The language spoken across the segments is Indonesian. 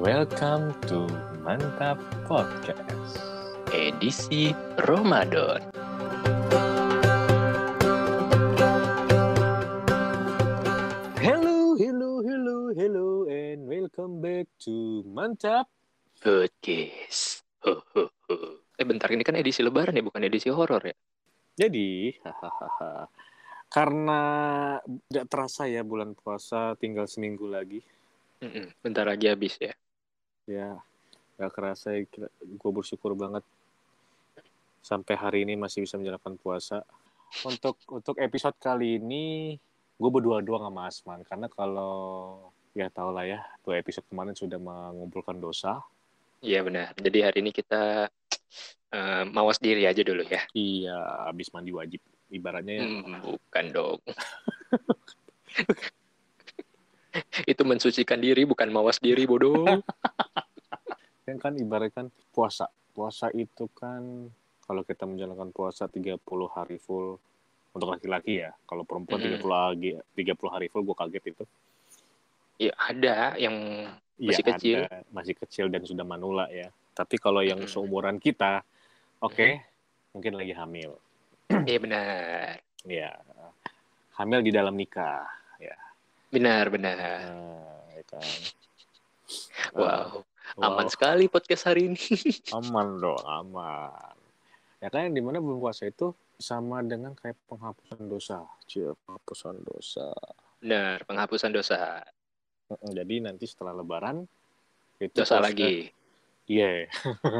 Welcome to Mantap Podcast. edisi Ramadan. Hello, hello, hello, hello, and welcome back to Mantap. Podcast. Ho, ho, ho. Eh bentar ini kan edisi lebaran ya bukan edisi horor ya? Jadi, hahaha, karena tidak terasa ya bulan puasa tinggal seminggu lagi. Bentar lagi habis ya. Ya, gak kerasa ya, gue bersyukur banget sampai hari ini masih bisa menjalankan puasa. Untuk untuk episode kali ini gue berdua doang sama Asman karena kalau ya tau lah ya dua episode kemarin sudah mengumpulkan dosa. Iya benar. Jadi hari ini kita eh, mawas diri aja dulu ya. Iya, habis mandi wajib ibaratnya ya. Hmm, bukan dong. Itu mensucikan diri bukan mawas diri bodoh. Yang kan ibaratkan puasa. Puasa itu kan kalau kita menjalankan puasa 30 hari full untuk laki-laki ya. Kalau perempuan Mm-mm. 30 hari 30 hari full gue kaget itu. Ya ada yang Masih Iya, kecil. ada. masih kecil dan sudah manula ya. Tapi kalau yang Mm-mm. seumuran kita, oke, mungkin lagi hamil. Iya benar. Ya, hamil di dalam nikah. Ya, Benar benar. nah, ya kan. Wow, Wow, aman sekali podcast hari ini. aman dong, aman. Ya kan yang di mana bulan puasa itu sama dengan kayak penghapusan dosa, cie penghapusan dosa. Benar, penghapusan dosa. Jadi nanti setelah Lebaran itu Dosa lagi. Iya,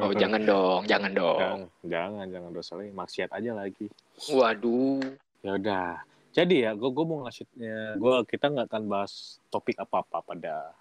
Oh, jangan dong, jangan dong. jangan, jangan, jangan dosa lagi, maksiat aja lagi. Waduh. Ya udah. Jadi ya, gue gue mau ngasih, ya, gue kita nggak akan bahas topik apa-apa pada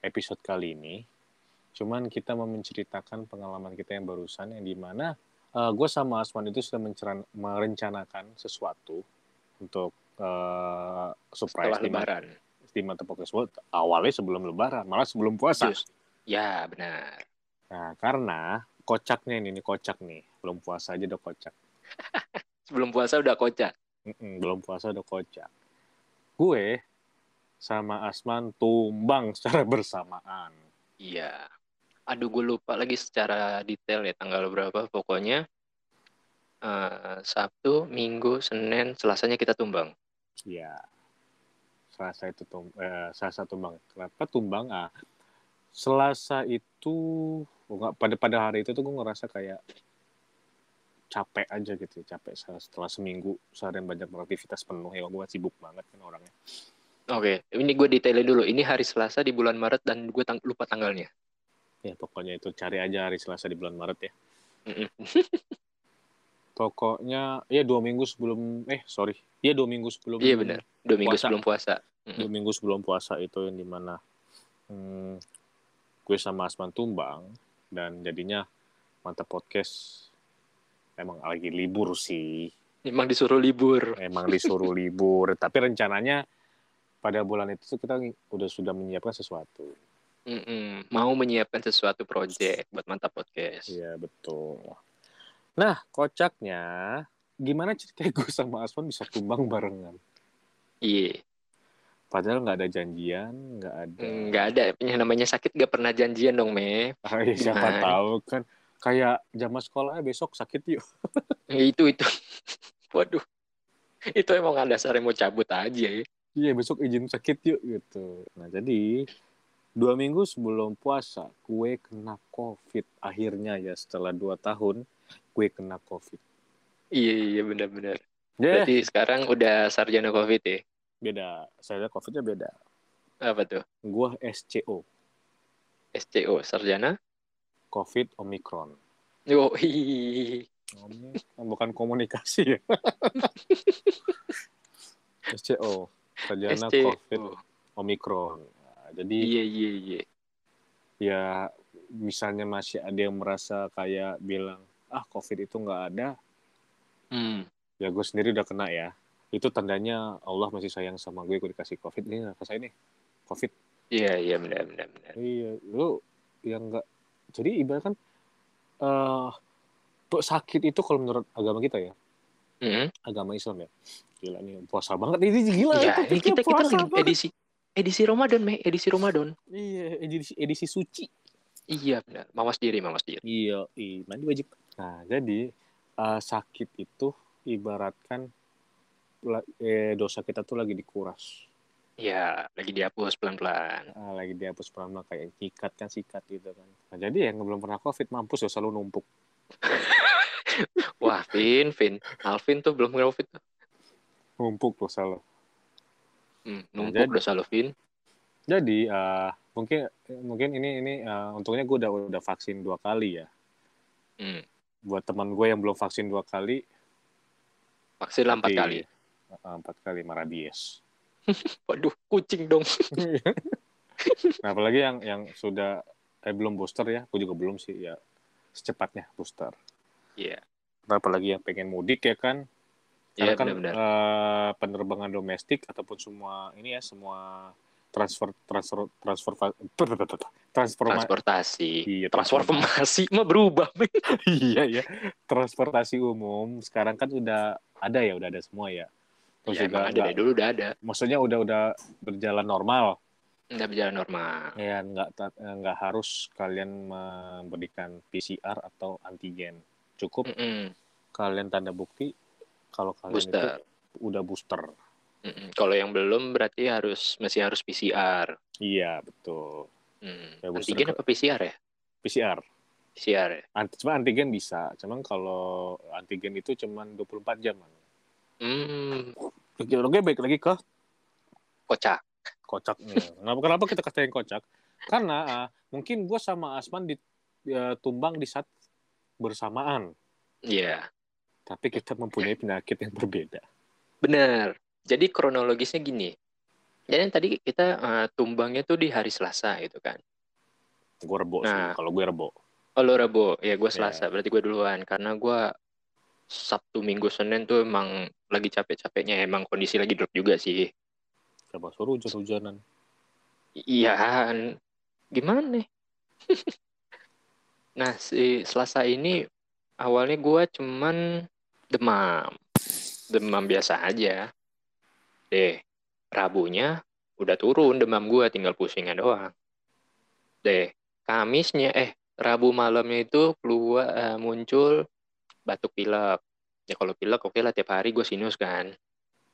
episode kali ini. Cuman kita mau menceritakan pengalaman kita yang barusan, yang di mana gue sama Asman itu sudah menceran- merencanakan sesuatu untuk uh, surprise Setelah di, lebaran. di Podcast World. Awalnya sebelum lebaran, malah sebelum puasa. Jus. Ya, benar. Nah, karena kocaknya ini, nih kocak nih. Belum puasa aja udah kocak. Sebelum puasa udah kocak. Mm-mm, belum puasa udah kocak. Gue sama Asman tumbang secara bersamaan. Iya. Aduh, gue lupa lagi secara detail ya tanggal berapa. Pokoknya eh, Sabtu, Minggu, Senin, Selasanya kita tumbang. Ya, Selasa itu tum eh, Selasa tumbang. Kenapa tumbang? Ah, Selasa itu enggak pada pada hari itu tuh gue ngerasa kayak capek aja gitu, capek setelah seminggu seharian banyak beraktivitas penuh ya gue sibuk banget kan orangnya. Oke, ini gue detailin dulu. Ini hari Selasa di bulan Maret dan gue tang- lupa tanggalnya. Ya pokoknya itu cari aja hari Selasa di bulan Maret ya. Pokoknya ya dua minggu sebelum eh sorry, ya dua minggu sebelum Iya benar. Dua minggu Puasa. sebelum puasa. dua minggu sebelum puasa itu yang di mana hmm, gue sama Asman tumbang dan jadinya mantap podcast emang lagi libur sih Emang disuruh libur. emang disuruh libur tapi rencananya pada bulan itu kita udah sudah menyiapkan sesuatu Mm-mm. Mau menyiapkan sesuatu project buat mantap podcast. iya betul nah kocaknya gimana ceritanya gue sama Asman bisa tumbang barengan Iya. padahal nggak ada janjian nggak ada Nggak ada. Yang namanya sakit gak pernah janjian dong, Me. Ah, ya, siapa Gimana? tahu kan kayak zaman sekolah "Eh, besok sakit yuk Ya, itu, itu. Waduh. Itu emang ada dasarnya mau cabut aja ya. Iya besok izin sakit yuk gitu. Nah jadi dua minggu sebelum puasa gue kena covid. Akhirnya ya setelah dua tahun gue kena covid. Iya, iya benar-benar. Ya Berarti sekarang udah sarjana COVID ya? beda. Saya covidnya beda. Apa tuh? Gue SCO SCO, sarjana? covid omikron. Yo, hihihi. Omik- Bukan komunikasi ya. SCO sarjana SCO. covid omikron. Jadi Iya, iya, iya. ya misalnya masih ada yang merasa kayak bilang ah covid itu nggak ada Hmm. ya gue sendiri udah kena ya itu tandanya Allah masih sayang sama gue gue dikasih covid ini saya nih covid Iya, iya benar, benar, benar. iya lu yang nggak jadi ibarat kan eh sakit itu kalau menurut agama kita ya Hmm. agama Islam ya gila nih puasa banget ini gila Ya, ini kita kita lagi banget. edisi edisi Ramadan meh edisi Ramadan Iya, edisi, edisi suci. iya benar mawas diri mawas diri Iya, iya, mandi wajib. Nah, jadi eh, sakit itu ibaratkan eh, dosa kita tuh lagi dikuras. ya lagi dihapus pelan pelan Ah, lagi dihapus pelan kayak sikat kan sikat gitu kan. Nah, jadi yang belum pernah covid mampus ya selalu numpuk. wah Vin Vin Alvin tuh belum covid tuh. Numpuk tuh selalu. Hmm, Nah, numpuk jadi- dosa lo Vin Jadi eh, mungkin mungkin ini ini eh, untungnya gue udah udah vaksin dua kali ya. hmm. Buat teman gue yang belum vaksin dua kali, vaksin lah empat kali empat kali marabies. waduh kucing dong nah, apalagi yang yang sudah eh belum booster ya, gue juga belum sih ya secepatnya booster. iya Nah, apalagi yang pengen mudik ya kan, iya karena kan benar-benar. eh, penerbangan domestik ataupun semua ini ya semua transfer transfer transfer transfer transportasi. Iya, transformasi mah berubah iya ya transportasi umum sekarang kan udah ada ya udah ada semua ya. Terus ya, juga ada dari dulu udah ada. maksudnya udah udah berjalan normal. Udah berjalan normal. Ya nggak nggak harus kalian memberikan PCR atau antigen. Cukup Mm-mm. kalian tanda bukti kalau kalian booster. itu udah booster. Mm-mm. kalau yang belum berarti harus masih harus PCR iya betul. Hmm. Ya, antigen ke- apa PCR ya? PCR PCR ya? Ant- cuma antigen bisa cuman kalau antigen itu cuman 24 jam hmm. Oke, baik lagi ke kocak. kocak. Nih. Kenapa, kenapa kita katain kocak? Karena ah, mungkin gue sama Asman ditumbang di saat bersamaan, Iya tapi kita mempunyai penyakit yang berbeda. benar jadi kronologisnya gini jadi tadi kita eh, tumbangnya tuh di hari Selasa gitu kan Gue rebo Nah. sih, kalau gue rebo. Oh lo Rabu, ya gue Iya. Selasa, berarti gue duluan karena gue Sabtu Minggu Senin tuh emang lagi capek-capeknya, emang kondisi lagi drop juga sih. Coba suruh hujan-hujanan. Iya, an- gimana nih? nah si Selasa ini awalnya gue cuman demam, demam biasa aja. Deh, Rabunya udah turun demam gue, tinggal pusingnya doang. Deh, Kamisnya eh Rabu malamnya itu keluar eh, muncul batuk pilek. Ya kalau pilek oke lah tiap hari gue sinus kan.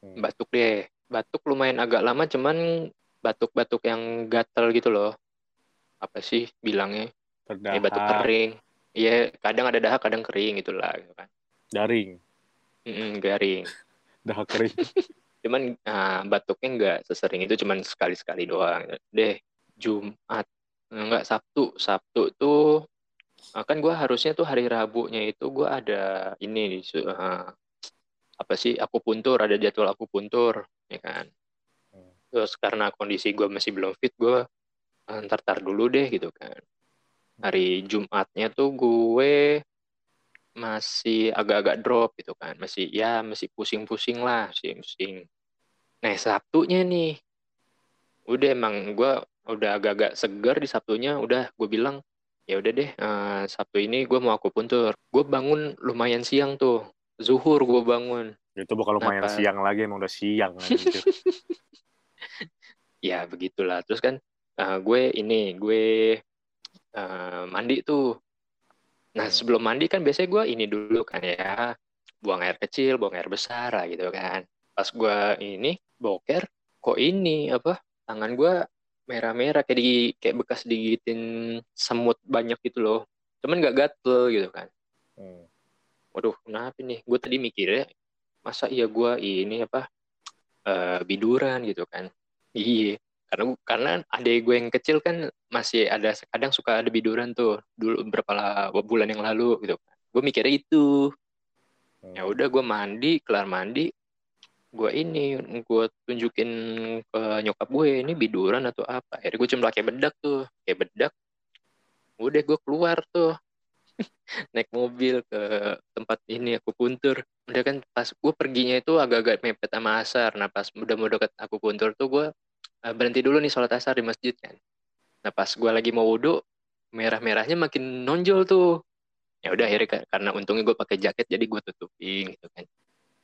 Hmm. Batuk deh. Batuk lumayan agak lama cuman batuk-batuk yang gatel gitu loh. Apa sih bilangnya? Ya batuk Berdahak, kering. Iya, kadang ada dahak, kadang kering gitu lah gitu kan. daring, Mm-mm, garing. dahak kering. Cuman ah, batuknya nggak sesering itu cuman sekali-sekali doang. Deh, Jumat enggak Sabtu. Sabtu tuh ah, kan gua harusnya tuh hari Rabunya itu gua ada ini ah, apa sih akupuntur, ada jadwal akupuntur, ya kan. Terus karena kondisi gua masih belum fit, gua ah, ntar tar dulu deh gitu kan. Hari Jumatnya tuh gue masih agak-agak drop gitu kan masih ya masih pusing-pusing lah masih pusing nah Sabtunya nih udah emang gue udah agak-agak segar di Sabtunya udah gue bilang ya udah deh eh, Sabtu ini gue mau akupuntur gue bangun lumayan siang tuh zuhur gue bangun Itu bukan lumayan Kenapa? siang lagi, emang udah siang. anjir. ya begitulah terus kan eh, gue ini gue eh, mandi tuh nah Hmm. sebelum mandi kan biasanya gue ini dulu kan ya buang air kecil buang air besar lah gitu kan. Pas gue ini boker kok ini apa tangan gue merah-merah kayak di kayak bekas digigitin semut banyak gitu loh. Cuman gak gatel gitu kan. Hmm. waduh kenapa nih gue tadi mikirnya masa iya gue ini apa eh, biduran gitu kan? Iya karena karena adek gue yang kecil kan masih ada kadang suka ada biduran tuh dulu beberapa la- bulan yang lalu gitu. Gue mikirnya itu. Hmm. ya udah gue mandi kelar mandi gue ini gue tunjukin ke nyokap gue ini biduran atau apa? Akhirnya gue cuma pakai bedak tuh kayak bedak. Udah gue keluar tuh. Naik mobil ke tempat ini aku puntur udah kan pas gue perginya itu agak-agak mepet sama asar. Nah pas udah mau deket aku puntur tuh gue berhenti dulu nih sholat asar di masjid kan? Nah pas gue lagi mau wudhu merah-merahnya makin nonjol tuh. Ya udah akhirnya ka- karena untungnya gue pakai jaket jadi gue tutupin gitu kan.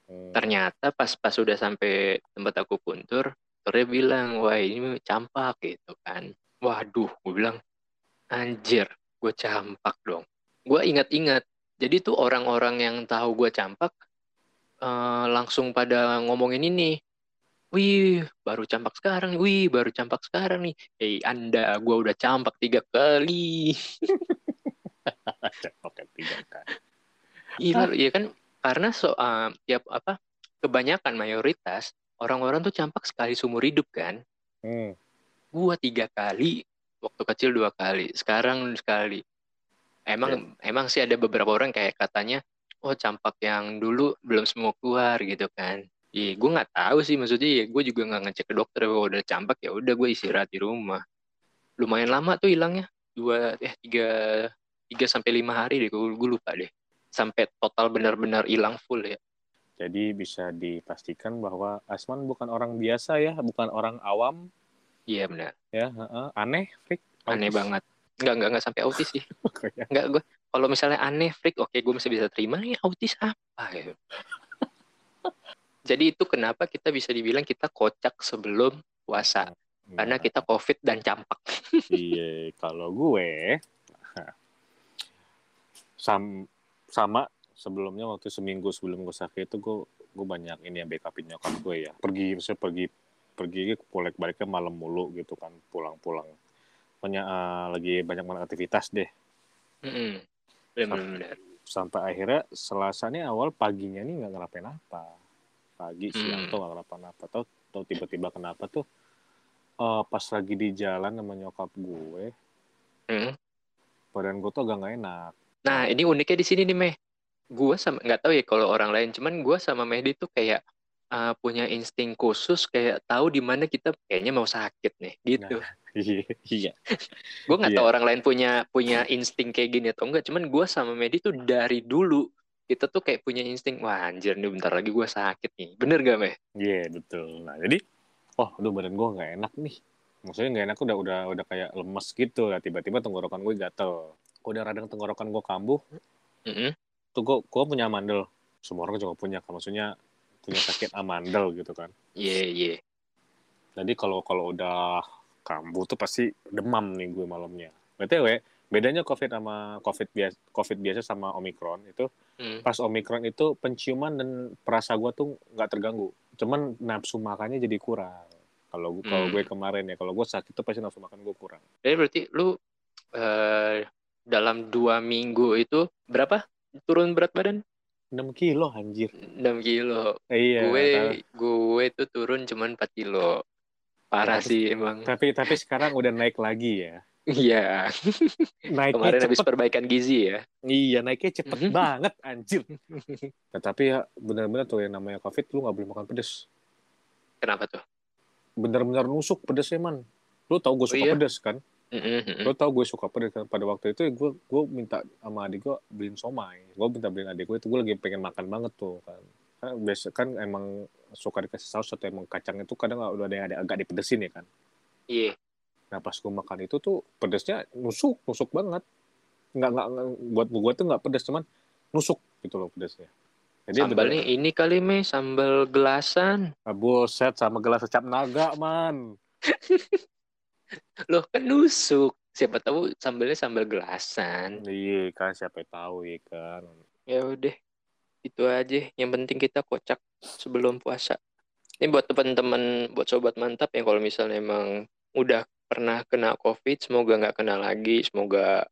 Hmm. ternyata pas pas udah sampai tempat aku puntur dokternya bilang wah ini campak gitu kan. Waduh gue bilang anjir gue campak dong. Gue ingat-ingat jadi tuh orang-orang yang tahu gue campak uh, langsung pada ngomongin ini wih baru campak sekarang wih baru campak sekarang nih. Eh hey, anda gue udah campak tiga kali. Campak tiga kali. Iya iya kan? Karena so uh, tiap apa kebanyakan mayoritas orang-orang tuh campak sekali seumur hidup kan? Hmm. gue tiga kali waktu kecil dua kali sekarang sekali. Emang yeah. emang sih ada beberapa orang kayak katanya oh campak yang dulu belum semua keluar gitu kan Iya, gue nggak tahu sih maksudnya ya gue juga nggak ngecek ke dokter kalau udah campak ya udah gue istirahat di rumah. Lumayan lama tuh hilangnya dua eh tiga tiga sampai lima hari deh gue, gue lupa deh sampai total benar-benar hilang full ya. Jadi bisa dipastikan bahwa Asman bukan orang biasa ya, bukan orang awam. Iya benar. Ya, uh, uh, aneh, freak. Aneh banget. Enggak, enggak, enggak sampai autis sih. enggak, gue kalau misalnya aneh, freak, oke gue masih bisa terima. Ya autis apa gitu. Jadi itu kenapa kita bisa dibilang kita kocak sebelum puasa. Nah. Karena kita COVID dan campak. iya, kalau gue sam sama sebelumnya waktu seminggu sebelum gue sakit itu gue gue banyak ini yang backupin nyokap gue ya. Pergi misalnya pergi pergi bolak baliknya malam mulu gitu kan pulang-pulang. Banyak uh, lagi banyak banget aktivitas deh. Mm -hmm. Benar. Sampai akhirnya Selasa nih awal paginya nih nggak ngerapain apa pagi siang hmm. tuh gak kenapa-napa tuh tuh tiba-tiba kenapa tuh uh, pas lagi di jalan sama nyokap gue hmm. badan gue tuh agak gak enak nah ini uniknya di sini nih meh gue sama nggak tahu ya kalau orang lain cuman gue sama Mehdi tuh kayak uh, punya insting khusus kayak tahu di mana kita kayaknya mau sakit nih gitu nah, iya, iya. gue nggak iya. tahu orang lain punya punya insting kayak gini atau enggak cuman gue sama Mehdi tuh dari dulu kita tuh kayak punya insting wah anjir nih bentar lagi gue sakit nih. Bener gak meh? Iya yeah, betul. Nah jadi oh aduh badan gue nggak enak nih. Maksudnya nggak enak udah udah udah kayak lemes gitu. Ya tiba-tiba tenggorokan gue gatel. Udah radang tenggorokan gue kambuh mm -hmm. tuh gue gue punya amandel. Semua orang juga punya kan maksudnya punya sakit amandel gitu kan. Iya yeah, iya. Yeah. jadi kalau kalau udah kambuh tuh pasti demam nih gue malamnya. Btw bedanya covid sama covid biasa covid biasa sama omikron itu hmm. pas omikron itu penciuman dan perasa gue tuh nggak terganggu. Cuman nafsu makannya jadi kurang. Kalau hmm. kalau gue kemarin ya kalau gue sakit itu pasti nafsu makan gue kurang. Jadi berarti lu uh, dalam dua minggu itu berapa? Turun berat badan? 6 kilo anjir. 6 kilo. Iya gue gue tuh turun cuman 4 kilo. Parah tapi, sih emang. tapi tapi sekarang udah naik lagi ya Iya. Naiknya Kemarin cepet. habis perbaikan gizi ya. Iya, naiknya cepet banget, anjir. Tetapi ya benar-benar tuh yang namanya COVID, lu gak boleh makan pedes. Kenapa tuh? Bener-bener nusuk pedesnya, man. Lu tau gue oh suka oh, iya? pedes kan? Mm-hmm. Lu tau gue suka pedes kan? Pada waktu itu gue gue minta sama adik gue beliin somai. Gue minta beliin adik gue itu gue lagi pengen makan banget tuh kan. Kan biasa kan emang suka dikasih saus atau emang kacang itu kadang udah ada yang ada agak dipedesin ya kan. Iya. Nah pas gue makan itu tuh pedesnya nusuk, nusuk banget. Nggak, nggak, buat gue tuh nggak pedes, cuman nusuk gitu loh pedesnya. Jadi Sambalnya bener, ini kali me sambal gelasan. Ah, buset sama gelas cap naga man. Loh kan nusuk. Siapa tahu sambalnya sambal gelasan. Iya kan siapa tahu ya kan. Ya udah. Itu aja. Yang penting kita kocak sebelum puasa. Ini buat teman-teman, buat sobat mantap yang kalau misalnya emang udah pernah kena COVID, semoga nggak kena lagi, semoga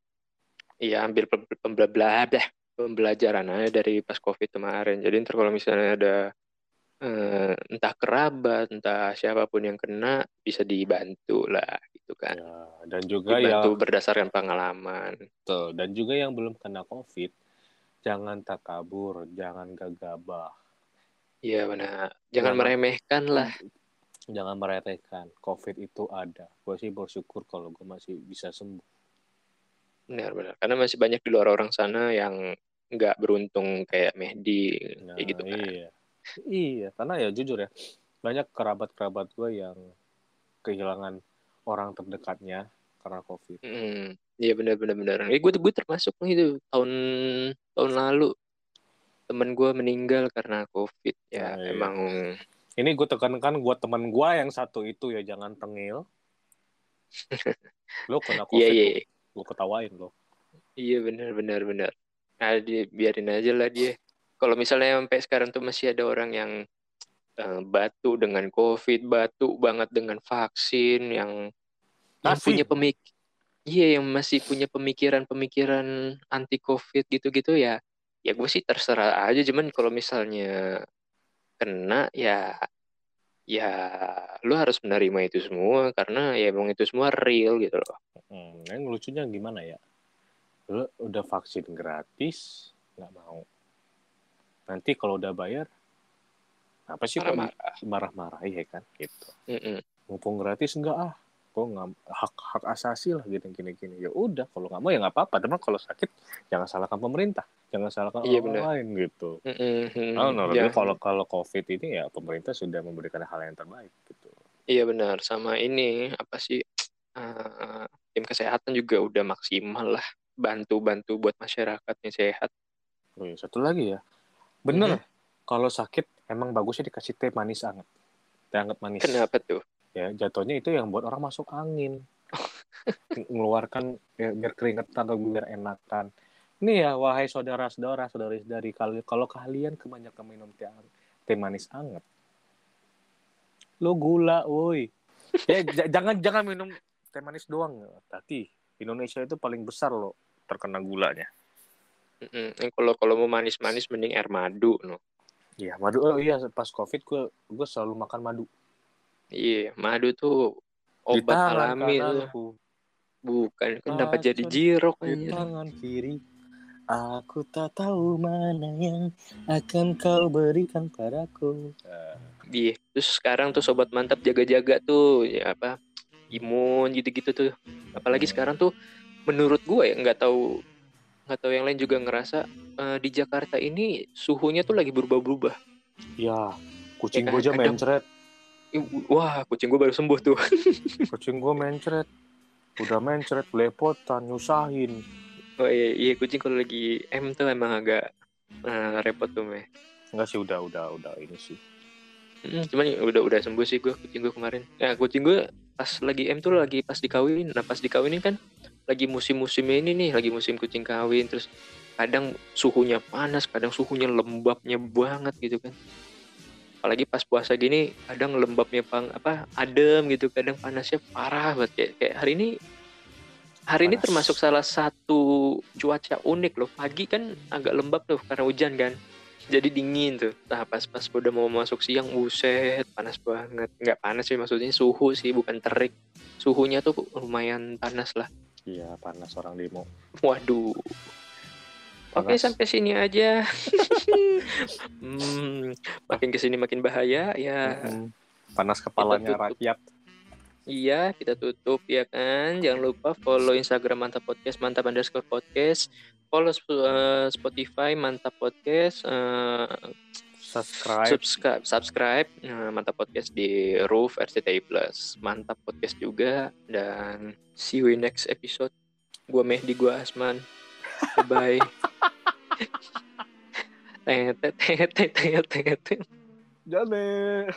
ya ambil pembelajaran pembelajaran aja dari pas COVID kemarin. Jadi ntar kalau misalnya ada eh, entah kerabat, entah siapa pun yang kena bisa dibantu lah gitu kan. Ya, dan juga dibantu yang berdasarkan pengalaman. Betul. Dan juga yang belum kena COVID, jangan takabur, jangan gegabah. Iya benar. Jangan, jangan meremehkan lah jangan meremehkan covid itu ada. Gue sih bersyukur kalau gue masih bisa sembuh. Benar-benar. Karena masih banyak di luar orang sana yang nggak beruntung kayak Mehdi nah, kayak gitu kan. iya. Iya karena ya jujur ya banyak kerabat-kerabat gue yang kehilangan orang terdekatnya karena covid. Mm, iya benar-benar benar eh, gue gue termasuk nih itu tahun tahun lalu. Temen gue meninggal karena covid. Ya nah, iya. emang Ini gue tekankan buat teman gue yang satu itu ya jangan tengil. lo kena covid, Iya iya. gue ketawain lo. Iya benar benar benar. Nah, dia biarin aja lah dia. Kalau misalnya sampai sekarang tuh masih ada orang yang eh, batu dengan COVID, batu banget dengan vaksin, yang yang punya pemik, iya yang masih punya pemikiran-pemikiran anti COVID gitu-gitu ya. Ya gue sih terserah aja. Cuman kalau misalnya kena ya ya lu harus menerima itu semua karena ya emang itu semua real gitu loh. Hmm, yang lucunya gimana ya? Lo udah vaksin gratis, nggak mau. Nanti kalau udah bayar, apa sih Marah-marah. ya kan? Gitu. Mm-mm. Mumpung gratis enggak ah, kok nggak hak hak asasi lah gini gini gini. Ya udah, kalau nggak mau ya nggak apa-apa. Tapi kalau sakit jangan salahkan pemerintah, jangan salahkan Iya, orang benar. lain gitu. Mm-mm. Oh, no, Ya. kalau kalau COVID ini ya pemerintah sudah memberikan hal yang terbaik gitu. Iya benar, sama ini apa sih eh, tim kesehatan juga udah maksimal lah bantu-bantu buat masyarakatnya sehat. Oh, iya, satu lagi ya, bener. Kalau sakit emang bagusnya dikasih teh manis anget, teh anget manis. Kenapa tuh? Ya jatuhnya itu yang buat orang masuk angin, mengeluarkan ya, biar keringetan atau biar enakan. Ini ya wahai saudara-saudara, saudari-saudari kalau kalau kalian kebanyakan minum teh teh manis anget, lo gula, woi. Ya j- jangan jangan minum teh manis doang. Tapi Indonesia itu paling besar loh terkena gulanya. Mm-mm. Kalau kalau mau manis-manis mending air madu no. Iya, madu. Oh iya, pas COVID gue gue selalu makan madu. Iya, madu tuh obat tangan alami tuh. Bukan, kenapa jadi Racun jirok di tangan kiri. Aku tak tahu mana yang akan kau berikan padaku. Iya, terus sekarang tuh sobat mantap jaga-jaga tuh ya apa imun gitu-gitu tuh. Apalagi sekarang tuh menurut gue ya nggak tahu nggak tahu yang lain juga ngerasa eh, di Jakarta ini suhunya tuh lagi berubah-berubah. Ya, kucing Ya gue kan, aja mencret. Wah, kucing gue baru sembuh tuh. Kucing gue mencret. Udah mencret, belepotan, nyusahin. Oh iya, iya kucing kalau lagi M tuh emang agak eh, repot tuh meh. Enggak sih, udah, udah, udah ini sih. Mm, cuman ya udah udah sembuh sih gue kucing gue kemarin. Ya kucing gue pas lagi M tuh lagi pas dikawinin. Nah pas dikawinin kan lagi musim-musimnya ini nih, lagi musim kucing kawin. Terus kadang suhunya panas, kadang suhunya lembabnya banget gitu kan. Apalagi pas puasa gini, kadang lembabnya pang apa adem gitu, kadang panasnya parah banget kayak, kayak hari ini. Hari ini Panas. termasuk salah satu cuaca unik loh. Pagi kan agak lembab tuh karena hujan kan jadi dingin tuh. Nah pas pas udah mau masuk siang, buset panas banget. Nggak panas sih maksudnya suhu sih bukan terik. Suhunya tuh lumayan panas lah. Iya, panas orang demo. Waduh. Oke Panas. sampai sini aja. hmm, makin ke sini makin bahaya ya. Panas kepalanya rakyat. Iya kita tutup ya kan. Jangan lupa follow Instagram Mantap Podcast Mantap underscore podcast. Follow eh, Spotify Mantap Podcast. eh, Subscribe. subscribe subscribe eh, mantap podcast di Roof RCTI Plus mantap podcast juga dan see you in next episode gua Mehdi gua Asman bye bye tet tet tet tet tet Jane.